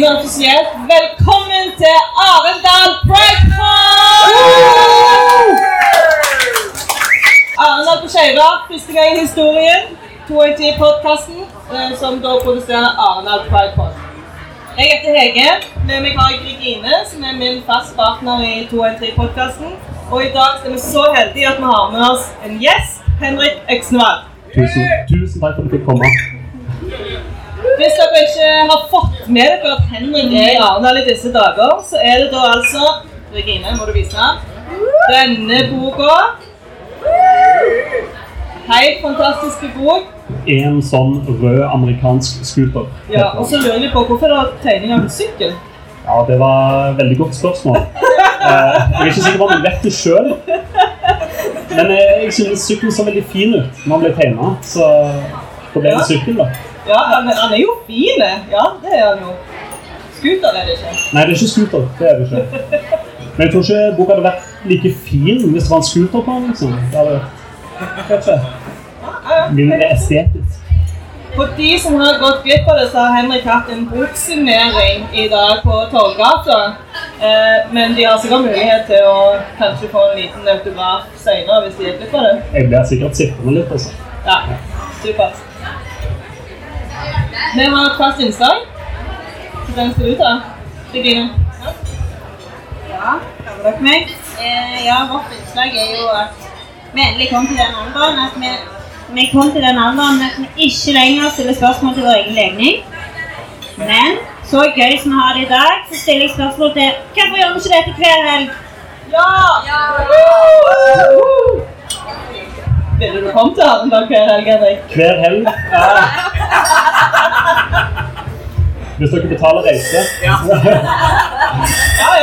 vi offisielt velkommen til Arendal Pride-pod! Arendal på Skeiva, første gang i historien. 210-podkasten, som da produserer Arendal Pride-pod. Jeg heter Hege. Med meg har jeg Regine, som er min fast partner i 213-podkasten. Og i dag er vi så heldige at vi har med oss en gjest, Henrik Øksnevald. Tusen, tusen takk for at du fikk komme. Hvis dere ikke har fått med dere at Henrik er i Arendal i disse dager, så er det da altså Regine, må du vise denne boka. Helt fantastiske bok. En sånn rød amerikansk scooter. Ja, Og så lurer jeg på hvorfor det er tegning av en sykkel. Ja, det var et veldig godt spørsmål. Eh, jeg er ikke sikker på om jeg vet det sjøl. Men jeg, jeg synes sykkelen så veldig fin ut når den ble tegna. Så den ja. sykkelen, sykkel, da. Ja, han, han er jo fin. Ja, det er han jo. Scooter er det ikke. Nei, det er ikke scooter. Det er det ikke. Men jeg tror ikke boka hadde vært like fin hvis det var en scooter på den. liksom. Det hadde ikke. Mindre estetisk. For de som har gått glipp av det, så har Henrik hatt en boksignering i dag på Torgata. Eh, men de har sikkert mulighet til å kanskje få en liten autograf senere hvis de er glipp av det. Jeg blir sikkert sittende litt, altså. Ja, supert. Vi var et fast innslag. Hvordan ser det ut, da? Regine? Ja, hører dere meg? Eh, ja, vårt innslag er jo at vi endelig kom til den alderen at vi, vi kom til den alderen at vi ikke lenger stiller spørsmål til vår egen legning. Men så gøy som vi har det i dag, så stiller jeg spørsmål til hvorfor gjør vi ikke dette hver helg? Ja! Ville du komme til Arendal hver helg, Henrik? Hver helg. Ja. Hvis dere betaler reise. Ja,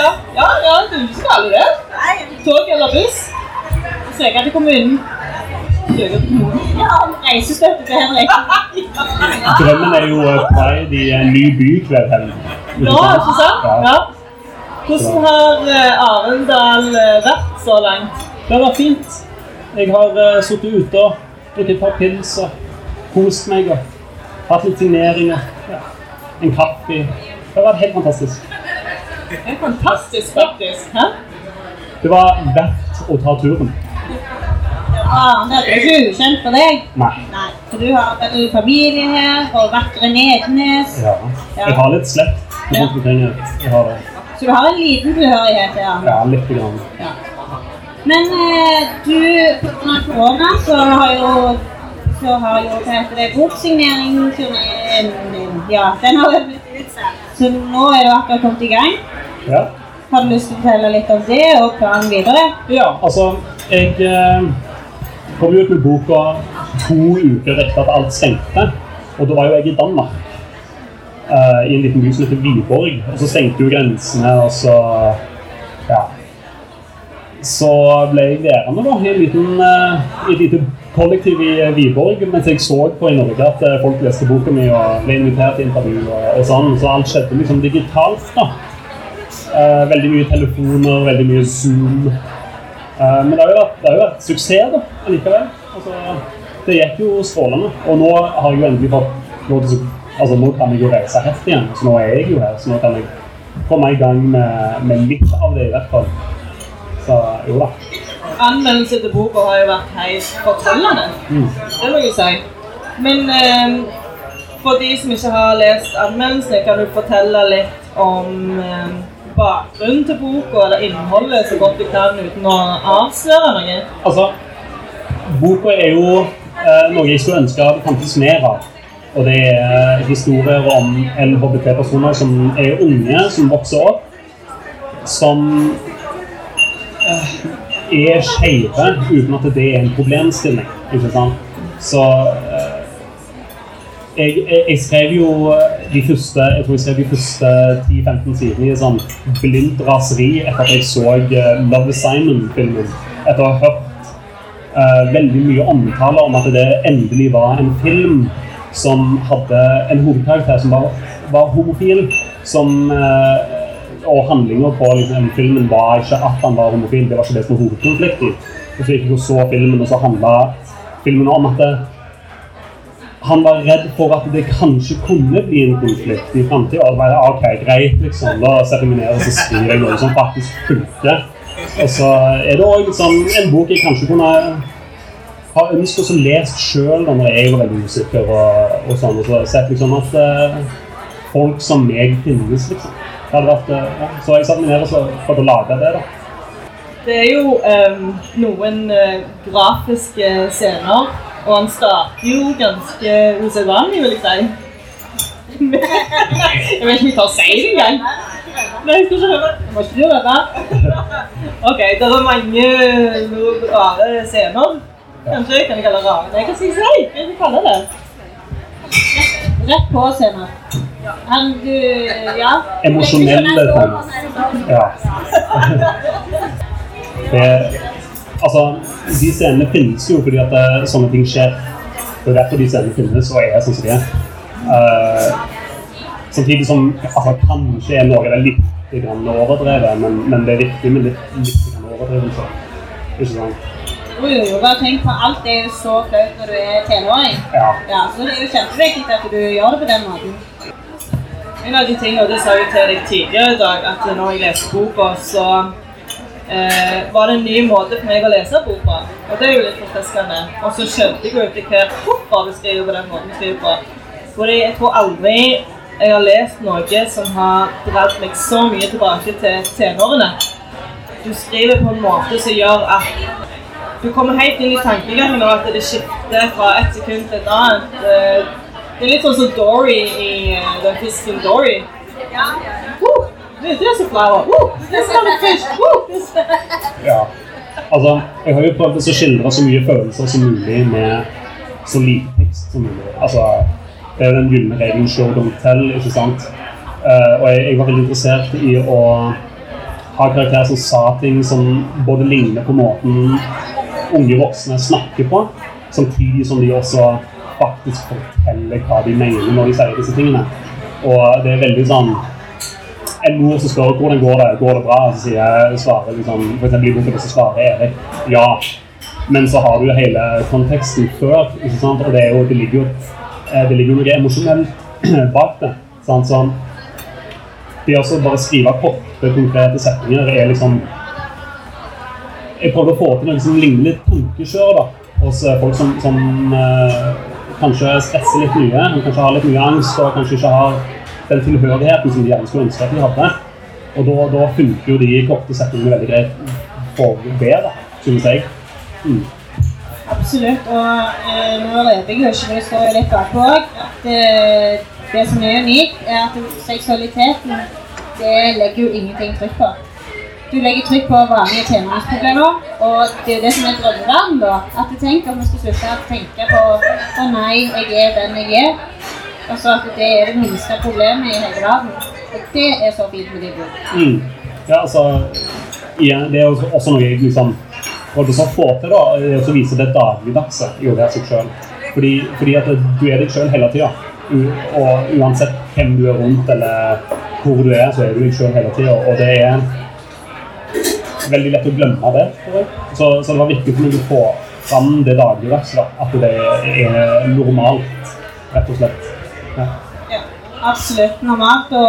ja. Ja, ja, du skal alle det. Tog eller buss? Søke til kommunen. Søke til kommunen. Ja, reisestøtte til Henrik. Drømmen er jo pride i en ny by hver helg. Ja, ikke sant? Ja. Hvordan har eh, Arendal eh, vært så langt? Det har vært fint. Jeg har uh, sittet ute og drukket et par pils og kost meg og hatt litt signeringer. Ja. En kaffe. Det har vært helt fantastisk. Det er fantastisk, faktisk. Hæ? Det var verdt å ta turen. Ah, det er ikke ukjent for deg. Nei. Nei, for du har du familie her, og vakre Nednes. Ja. Jeg har litt slett rundt omkring. Jeg har det. Så du har en liten tilhørighet her? Ja, litt grann. Ja. Men eh, du, pga. korona, så har jo så har jo hva heter det, boksigneringen Ja, den har jo blitt utsatt. Så nå er du akkurat kommet i gang. Ja. Har du lyst til å fortelle litt om det og planen videre? Ja, altså Jeg eh, kom jo ut med boka to uker etter at alt stengte. Og da var jo jeg i Danmark. eh, I en liten by som heter Viborg. Og så stengte jo grensene, og så. Så ble jeg værende da, i en liten, eh, et lite kollektiv i eh, Viborg mens jeg så på i Norge at eh, folk leste boka mi og ble invitert til intervju. og, og sånn, Så alt skjedde liksom digitalt. da. Eh, veldig mye telefoner, veldig mye Zoom. Eh, men det har jo vært, det har jo vært suksess da, allikevel. Altså, det gikk jo strålende. Og nå har jeg jo endelig fått lov til Altså, nå kan jeg jo reise heft igjen. Så nå er jeg jo her, så nå kan jeg komme i gang med, med litt av det, i hvert fall. Så jo da. Anmeldelse til boka har jo vært helt fortellende. Mm. Det må jeg si. Men eh, for de som ikke har lest anmeldelsene, kan du fortelle litt om eh, bakgrunnen til boka, eller innholdet, så godt du kan uten å avsløre noe? Altså, boka er jo eh, noe jeg skulle ønske det fantes mer av. Og det er historier om LHBT-personer som er unge, som vokser opp, som eh, er skeive uten at det er en problemstilling. Ikke sant? Så eh, jeg, jeg, jeg skrev jo de første jeg tror jeg skrev de første 10-15 sidene i sånn blindt raseri etter at jeg så eh, Love Simon-filmen. Etter å ha hørt uh, veldig mye omtale om at det endelig var en film som hadde en hovedkarakter som var, var homofil. Som, eh, og handlinga på liksom, filmen var ikke at han var homofil, det var ikke det som var hovedkonflikten. Og så gikk jeg og så filmen, og så handla filmen om at det, han var redd for at det kanskje kunne bli en konflikt i framtida. Ok, greit, liksom. Da setter jeg og så skriver jeg noe som faktisk funker. Og så er det òg liksom, en bok jeg kanskje kunne ha ønsket å lest sjøl når jeg var veldig usikker. og, og sånn, og så sett liksom at uh, folk som meg finnes, liksom. Vært, eh, ja. Så jeg satte meg ned og så prøvde å lage det. da. Det er jo um, noen uh, grafiske scener, og han starter jo ganske usedvanlig, vil jeg si. jeg vet ikke om jeg tør å si det engang. Nei, jeg skal ikke høre. Må ikke du høre? Ok, det er mange noe rare scener. Kanskje kan jeg kalle det rare. Nei, hva skal jeg si? Hva skal jeg kalle det? Rett på scenen. Han, du, ja. Emosjonelle ting. Ja. Det, altså, de scenene finnes jo fordi at det, sånne ting skjer. Det er derfor de scenene finnes og er sånn som de er. Uh, samtidig som altså, kanskje er noe av det litt grann overdrevet, men, men det er viktig med litt, litt grann overdrivelse. Ikke sant? Jo, jo, jo. Bare tenk på alt det er jo så flaut når du er tenåring. Ja. Ja, så det er jo kjempeviktig at du gjør det på den måten. En av de tingene, og det sa jeg til deg tidligere i dag, at når jeg leste boka, så eh, var det en ny måte for meg å lese boka. Og det er jo litt forfriskende. Og så skjønte jeg jo hvert hvorfor du skriver på den måten det skriver på. Fordi jeg tror aldri jeg har lest noe som har dratt meg så mye tilbake til tenårene. Du skriver på en måte som gjør at du kommer helt inn i tankegangen og at det skifter fra et sekund til et annet. Det er litt sånn som Dory i eh, den fisken Dory. Woo! Det det er så flower. Woo! This is a fish. Woo! Ja. Altså, jeg har jo prøvd å skildre så mye følelser som mulig med så lite tekst som mulig. Altså, det er jo den gylne regelen 'show, don't tell', ikke sant? Uh, og jeg, jeg var veldig interessert i å ha karakterer som sa ting som både ligner på måten unge voksne snakker på, samtidig som de også faktisk forteller hva de mener når de sier disse tingene. Og det er veldig sånn en mor som spør hvordan går det går det bra, så sier jeg, svarer liksom, for eksempel i boken så svarer Erik ja. Men så har du hele konteksten før, og det, jo, det ligger jo eh, det ligger jo noe emosjonelt bak det. Sant? Sånn, det å bare skrive korte, konkrete setninger er liksom Jeg prøvde å få til noe som ligner litt tankekjør da, hos eh, folk som, som eh, kanskje stresser litt mye, og kanskje har litt mye angst og kanskje ikke har den tilhørigheten som de gjerne skulle ønske at de hadde. Og da, da funker jo de korte setningene veldig greit for bedre, synes jeg. Mm. Absolutt. Og eh, nå vet jeg jo ikke, det står jo litt bakpå òg, at eh, det som er unikt, er at seksualiteten det legger jo ingenting trykk på. Du legger trykk på vanlige tenåringsproblemer, og det er det som er drømmeverden, da. At du tenker at vi skal slutte å tenke på å nei, jeg er den jeg er. Altså at det er det minste problemet i hele verden. Og det er så fint med de bokene. Mm. Ja, altså igjen, Det er også noe jeg liksom prøvde å få til, da, er å vise det dagligdagse i å være seg sjøl. Fordi, fordi at du er deg sjøl hele tida. Og uansett hvem du er rundt eller hvor du er, så er du deg sjøl hele tida. Og det er veldig lett å glemme det. Så, så det var viktig for meg å få fram det dagligdagse. da, At det er normalt, rett og slett. Ja. Ja, absolutt normalt å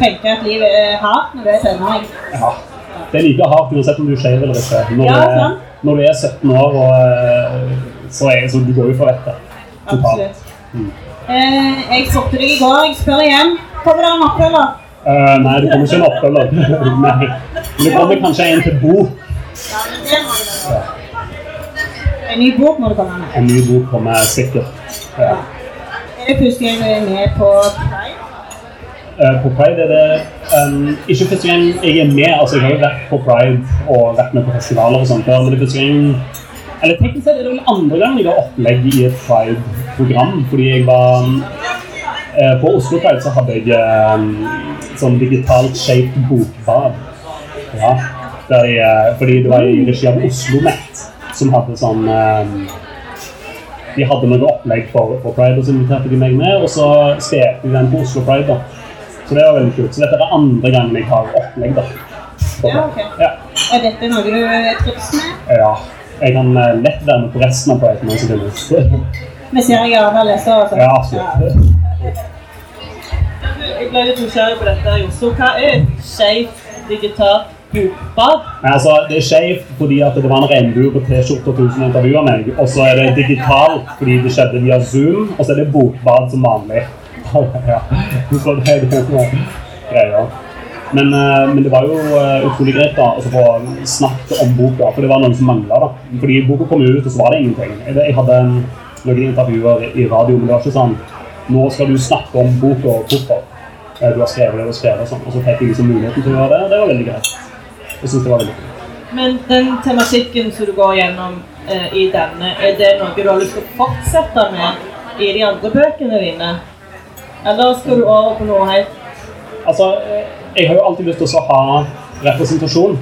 tenke at livet er hardt når du er tenåring. Ja. Det er like hardt uansett om du er skeiv eller ikke. Når, Ja, er, når du er 17 år, og, eh, så, er, så du går jo for vettet. Absolutt. Mm. Eh, jeg spurte deg i går, jeg spør igjen. Kommer det en oppfølger? Eh, nei, det kommer ikke en oppfølger. Det kommer kanskje en til Bo. Ja, men det må det være. En ny bok må det komme med. En ny bok kommer sikkert. Ja. Er det første gang du er med på Pride? Eh, på Pride er det um, ikke første gang jeg er med. altså Jeg har jo vært på Pride og vært med på festivaler og sånt før, men det er første gang Eller teknisk sett er det vel andre gang jeg har opplegg i et Pride-program. Fordi jeg var uh, På Oslo Pride så hadde jeg um, sånn digitalt shaped bokbad. Ja, De, fordi det var i regi av Oslo Nett som hadde sånn eh, de hadde noe opplegg for, for Pride, og så inviterte de meg med. Og så spilte de den på Oslo Pride. da. Så det var veldig kult. Så dette er andre gangen jeg har opplegg. da. Ja, ok. Ja. Er dette noe du trives med? ja. Jeg kan eh, lett være med på resten av Pride. det finnes. Vi ser jeg har lest altså. Ja, absolutt. Jeg ble litt nysgjerrig på dette. Josso. Hva er skeivt digitalt Men altså, Det er skjevt fordi at det var en regnbue på T-skjorta tusen intervjuer meg. Og så er det digital fordi det skjedde via Zoom. Og så er det bokbad som vanlig. ja. Så det er greia. Men, eh, men det var jo eh, utrolig greit da, å få snakket om boka, for det var noe som mangla. Fordi boka kom ut, og så var det ingenting. Jeg, hadde noen intervjuer i radio, men det var ikke sånn Nå skal du snakke om boka og hvorfor eh, du har skrevet det du har skrevet. Og sånn. Og så fikk jeg liksom muligheten til å gjøre det, det var veldig greit. Jeg syns det var veldig kult. Men den tematikken som du går gjennom eh, i denne, er det noe du har lyst til å fortsette med i de andre bøkene dine? Eller skal du over på noe helt Altså, eh, jeg har jo alltid lyst til å ha representasjon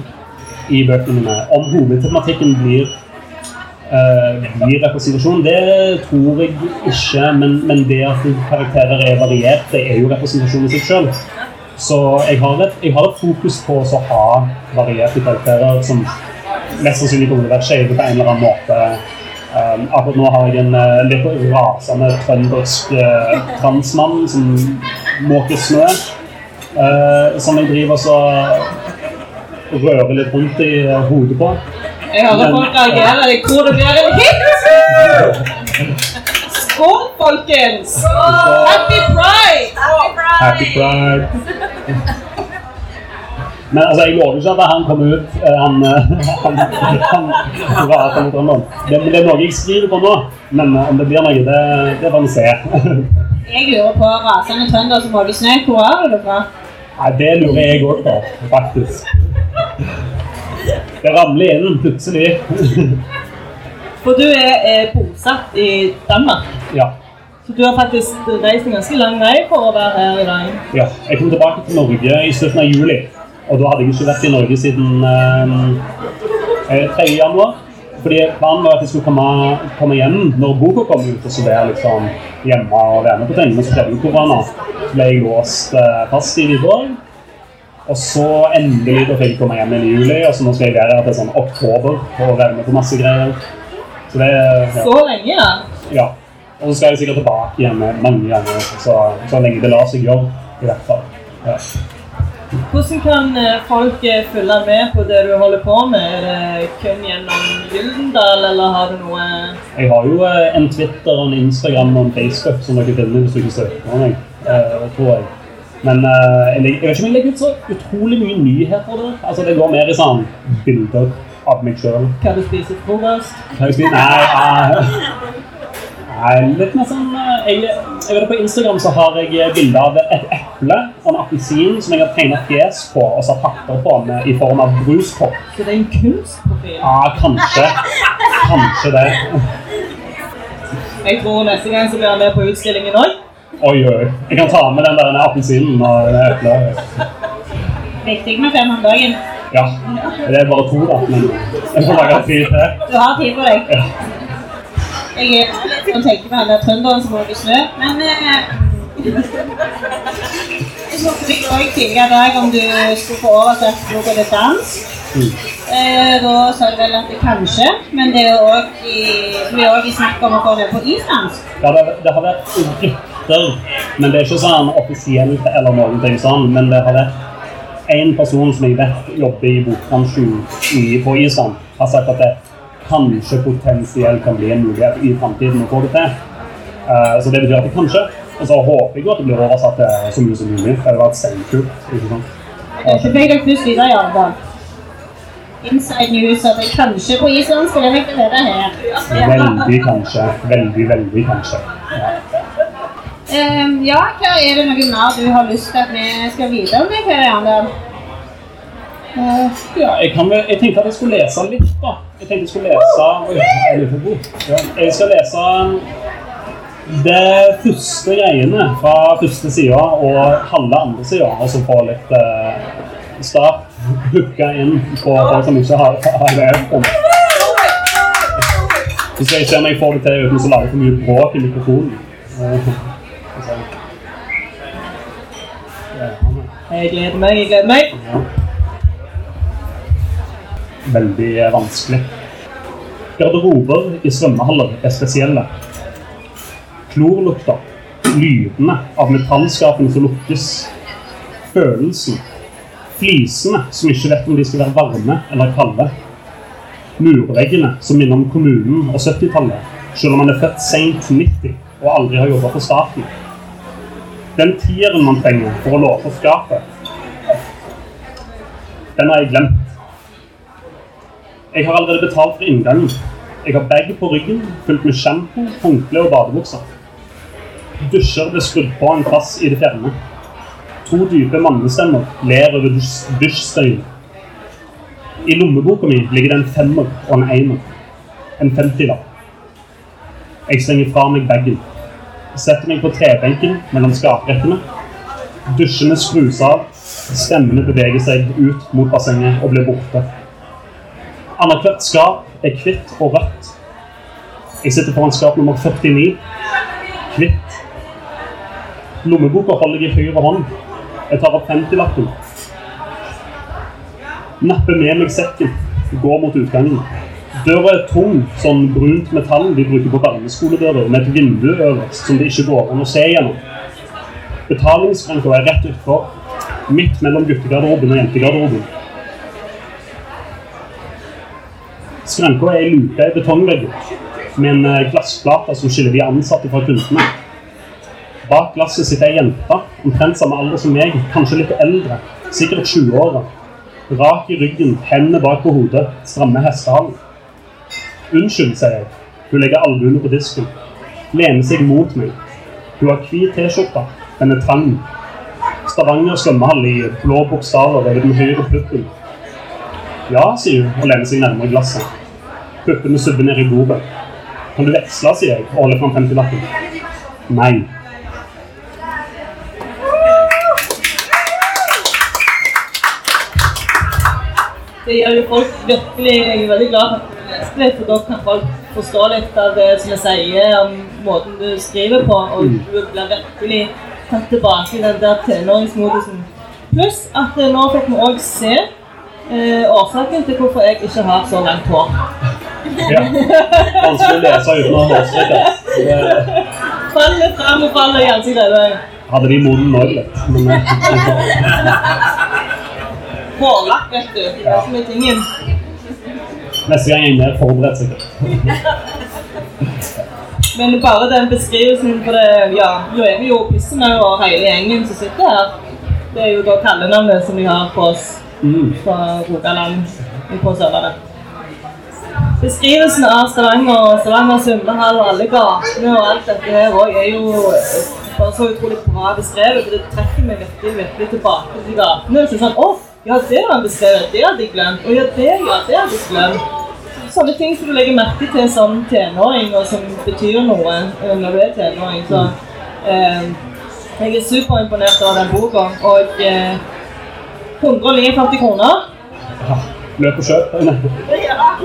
i bøkene mine. Om hovedtematikken blir, Uh, blir representasjon, det tror jeg ikke. Men, men det at karakterer er varierte, er jo representasjon i seg sjøl. Så jeg har, et, jeg har et fokus på å ha varierte karakterer som mest sannsynlig kommer til å være skeive på en eller annen måte. Um, akkurat nå har jeg en uh, litt rasende trøndersk uh, transmann som måker snø. Uh, som jeg driver og så rører litt rundt i uh, hodet på. Jeg hører Men- folk reagere. Jeg tror det blir en hit! Skål, folkens! Happy pride! Happy Pride. Men altså, jeg lover ikke at han kommer ut eh, Han, eh, han, han, han Trøndelag. Det, det er noe jeg skriver på nå, men eh, om det blir noe, det, det får vi se. Jeg lurer på rasende trønder som måker snø. Hvor er du fra? Nei, det lurer jeg òg på, faktisk. Det ramler inn plutselig. For du er, er bosatt i Danmark. Ja. Så du har faktisk reist en ganske lang vei for å være her i dag. Ja, jeg kom tilbake til Norge i slutten av juli. Og da hadde jeg ikke vært i Norge siden eh, 3. januar. Fordi planen var at jeg skulle komme, komme hjem når boka kom ut, og så være liksom hjemme og være med på ting. Men så skjedde jo korona. Så ble jeg låst eh, fast i Viborg. Og så endelig da fikk jeg komme hjem i juli, og så nå skal jeg være her til sånn oktober og være med på masse greier. Så det ja. Så lenge, ja. ja. Og så skal jeg sikkert tilbake igjen mange ganger, så, så lenge det lar seg gjøre. i hvert fall. Ja. Hvordan kan eh, folk eh, følge med på det du holder på med? Er det kun gjennom Gyldendal, eller har du noe Jeg har jo eh, en Twitter, og en Instagram og en Facebook som dere finner hvis ikke søker på meg. tror jeg. Men jeg, vet ikke om jeg legger ut så utrolig mye nyheter der. Altså, det går mer i sånn bilder av meg sjøl. hva du spiser til frokost? Hva jeg spiser? Nei, litt mer sånn eh, jeg, jeg vet På Instagram så har jeg eh, bilde av et eple og en appelsin som jeg har tegna fjes på og satt hatter på med, i form av bruskopp. Så det er en kunstprofil? Ja, kanskje. Kanskje det. Jeg tror neste gang så blir han med på utstillingen òg. Oi, oi. Jeg kan ta med den der appelsinen og det eplet. Viktig med fem om dagen. Ja. Det er bare to, da. Men jeg får lage tid til. Du har tid på deg. Ja. Jeg er litt sånn tenker på alle trønderne som måker snø, men eh, Jeg spurte deg også tidligere i dag om du skulle få oversett noe til dans. Mm. Eh, da sa du vel at det kanskje, men det er også i, vi er også i snakk om å få det på islandsk. Ja, det, det har vært rykter, men det er ikke sånn offisielt eller noen ting sånn. Men det har vært én person som jeg vet jobber i bokbransjen på Island, har sagt at det kanskje potensielt kan bli en mulighet i framtiden å få det til. Eh, så det betyr at det kanskje. Og så håper jeg at det blir oversatt til så mye som mulig. Det var et selvkult, ikke sant? Fikk dere først videre, alle fall. Inside news at jeg kanskje på islandsk, og det fikk dere her. Veldig kanskje. Veldig, veldig kanskje. Ja. Um, ja, hva er det noe mer du har lyst til at vi skal vite om det, Per Arendal? Uh, Ja, jeg, kan jeg tenkte at jeg skulle lese litt, da. Jeg tenkte jeg skulle lese Oi, jeg skal lese det første greiene fra første side og halve andre sida, og så få litt uh, start booka inn på folk som ikke har, har levd. Så jeg ser om jeg får det til uten å lage for mye bråk i mikrofonen. Jeg gleder meg, jeg gleder meg. Veldig vanskelig. Garderober i svømmehaller er spesielle. Klorlukter. Lydene av metallskapene som lukkes. Følelsen. Flisene som ikke vet om de skal være varme eller kalde. Murveggene som minner om kommunen og 70-tallet, selv om man er født seint 90 og aldri har jobba for staten. Den tieren man trenger for å låse skapet, den har jeg glemt. Jeg har allerede betalt for inngangen. Jeg har bag på ryggen fullt med sjampo, håndkle og badebukser. Dusjer ble skrudd på en plass i det fjerne. To dype mannestemmer ler over dusj- dusjstøyen. I lommeboka mi ligger det en femmer og en einer. En femtilapp. Jeg slenger fra meg bagen. Setter meg på trebenken mellom skaprekkene. Dusjene skrus av. Stemmene beveger seg ut mot bassenget og blir borte. Annethvert skap er hvitt og rødt. Jeg sitter foran skap nummer 49. Hvitt. Lommeboka holder jeg i høyre hånd. Jeg tar opp 50-lappen. Napper med meg sekken. Går mot utgangen. Døra er tung, sånn brunt metall vi bruker på barneskoledører, med et vindu øverst som det ikke går an å se gjennom. Betalingsskranka er rett utfor, midt mellom guttegarderoben og jentegarderoben. Skranka er luka i betongvegg med en eh, glassplate som skiller de ansatte fra kundene. Bak glasset sitter ei jente, omtrent samme alder som meg, kanskje litt eldre, sikkert 20-åra. Rak i ryggen, hendene bak på hodet, stramme hestehalen. Unnskyld, sier jeg. Hun legger albuene på disken. Lener seg mot meg. Hun har hvit T-skjorte. Den er trang. Stavanger svømmehall i blå bokstaver over den høyre puppen. Ja, sier hun og lener seg nærmere glasset. Puppene subber ned i bordet. Kan du veksle, sier jeg og holder fram 50-lappen. Nei. Det gjør jo folk virkelig Jeg er veldig glad for at du leser litt, for da kan folk forstå litt av det som jeg sier om måten du skriver på, og du blir virkelig tatt tilbake i den der tenåringsmodusen. Pluss at eh, nå fikk vi òg se eh, årsaken til hvorfor jeg ikke har så langt hår. Ja. Vanskelig å lese uten å ha hårstrikker. Det Faller fram og faller i ansiktet. hadde de moden nå litt. Men eh, Hårlakk, vet du. Det er som er tingen. neste gang er jeg mer forberedt, sikkert. Men bare den beskrivelsen for det, ja, nå er vi jo Pissene og hele gjengen som sitter her. Det er jo da kallenavnet som de har på oss Mm. fra Rogaland på Sørlandet. Beskrivelsen av Stavanger og Stavanger svømmehall og alle gatene og alt dette her òg er jo bare så utrolig bra beskrevet. Det trekker meg virkelig, virkelig tilbake til gatene. Så sånn, å, ja, det var beskrevet, det hadde jeg glemt. Og ja, det, ja, det hadde jeg glemt. Sånne ting som du legger merke til som tenåring, og som betyr noe eh, når du er tenåring. Så eh, jeg er superimponert over den boka. Og eh, 149 kroner. Ja, Løp og kjøp.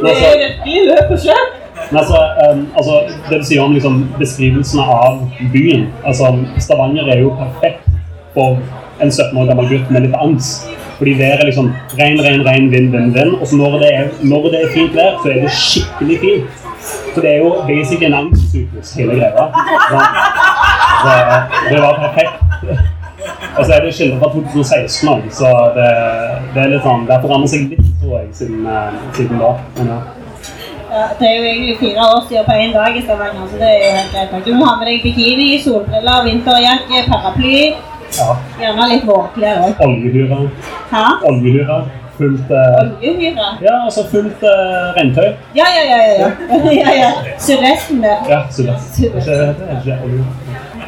Det er virkelig løp og kjøp. Men altså, um, altså, det du sier om liksom, beskrivelsene av byen altså, Stavanger er jo perfekt for en 17 år gammel gutt med litt angst. Fordi været er liksom regn, regn, regn, vind, vind, vind. Og så når det er, når det er fint vær, så er det skikkelig fint. Så det er jo basically en angstsykehus, hele greia. Så, så det var perfekt. Og så er det skildret fra 2016 òg, så det, det er litt sånn, det forandrer seg litt, tror jeg, siden, eh, siden da. Men, ja. Ja, det er jo egentlig fire år siden på én dag i Stavanger, så det er jo helt greit. Du må ha med deg bikini, solbriller, vinterjakke, paraply. ja. Gjerne litt vårklær òg. Oljehyre. Hæ? Oljehyre. Fullt uh... Oljehyre? Ja, altså fullt uh, regntøy. Ja, ja, ja. ja, ja. ja, ja. Sydvesten der. Ja, så det. Det er ikke, olje.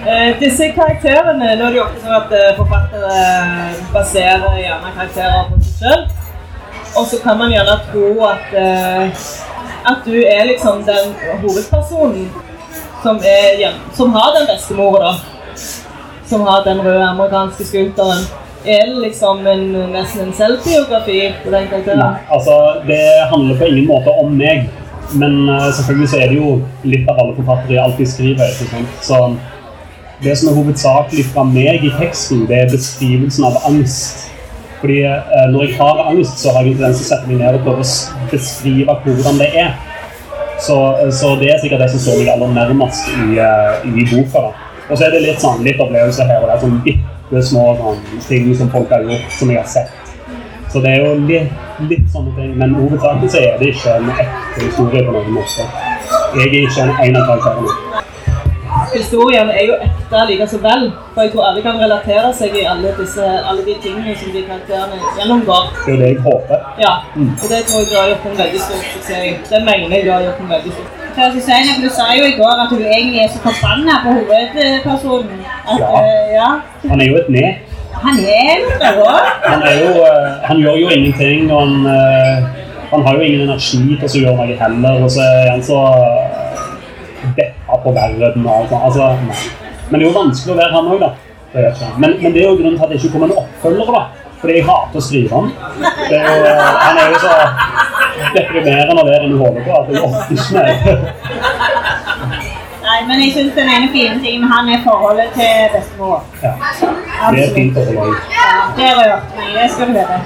Eh, disse karakterene, nå er det jo ofte sånn at eh, forfattere baserer gjerne karakterer på seg selv. Og så kan man gjerne tro at, eh, at du er liksom den hovedpersonen som, er, som har den bestemora, da. Som har den røde amerikanske scooteren. Er det liksom en, nesten en selvbiografi på den karakteren? Nei, altså det handler på ingen måte om meg. Men uh, selvfølgelig så er det jo litt av alle forfattere alltid skriver. Så det som er hovedsakelig fra meg i teksten, det er beskrivelsen av angst. Fordi eh, når jeg har angst, så har jeg en tendens til å sette meg ned og prøve å beskrive hvordan det er. Så, så det er sikkert det som står meg aller nærmest i, eh, i boka. da. Og så er det litt sånn, litt opplevelse her og der, sånn bitte små sånn, ting som folk har gjort, som jeg har sett. Så det er jo litt, litt sånne ting, men hovedsakelig så er det ikke en ekte historie på noen måte. Jeg er ikke en av karakterene. Historien er jo ekte like så vel. For jeg tror alle kan relatere seg i alle, disse, alle de tingene som de karakterene gjennomgår. Det er jo det jeg håper. Ja, og det tror jeg du har gjort en veldig stor suksess. Det mener jeg du har gjort en veldig stor Hva skal jeg si, Du sa jo i går at du egentlig er så forbanna på hovedpersonen. At, Ja. Uh, ja. Han er jo et ne. Han er det òg. Han, er jo, eh, han gjør jo ingenting, og han, Uh, han har jo ingen energi til å gjøre noe heller. Og så er han så uh, på verden og alt. Altså, nei. Men det er jo vanskelig å være han òg, da. Det. Men, men det er jo grunnen til at det ikke kommer en oppfølger, da. Fordi jeg hater å skrive han. Det er jo, han er jo så deprimerende å være du holder på at jeg orker ikke mer. Nei, men jeg syns den ene fine tingen med han er forholdet til bestemor. Ja. Det er fint i. Ja, det rørte meg. Det skal du høre.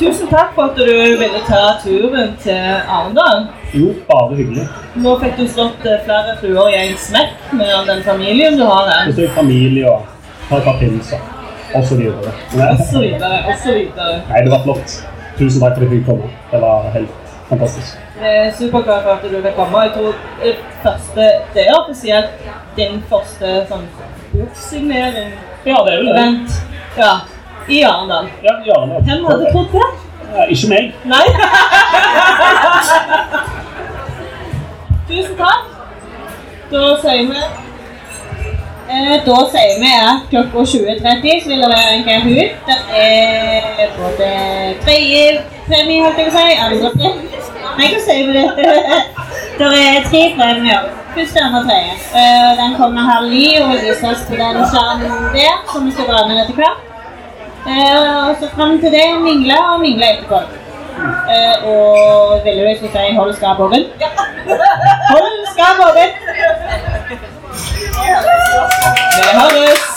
Tusen takk for at du ville ta turen til Arendal. Jo, bare hyggelig. Nå fikk du slått eh, flere fluer i en smekk med all den familien du har her. Besøk familie og har et par pinser videre. Og så videre. Nei, det var flott. Tusen takk for at jeg fikk komme. Det var helt fantastisk. Er superglad for at du vil komme. Jeg tror det første, det er offisielt din første sånn boksignering. Ja, det er vel det. Event. Ja, i Arendal. Ja, gjerne. Hvem hadde trodd det? Ja, ikke meg. Nei. Tusen takk. Da sier vi Eh, da sier vi at klokka 20.30 så vil det være en Kahoot. Det er både tredje holdt jeg på å si, andre premie. Nei, hva sier vi det? Det er tre premier. Første, andre, tredje. Eh, den kommer halv ni og vises på den skjermen der, som vi skal være med etter hvert. Eh, og så fram til det mingler, og mingle etterpå. Eh, og ville du ikke si 'hold skapet åpent'? Hold skapet åpent! Vi høres!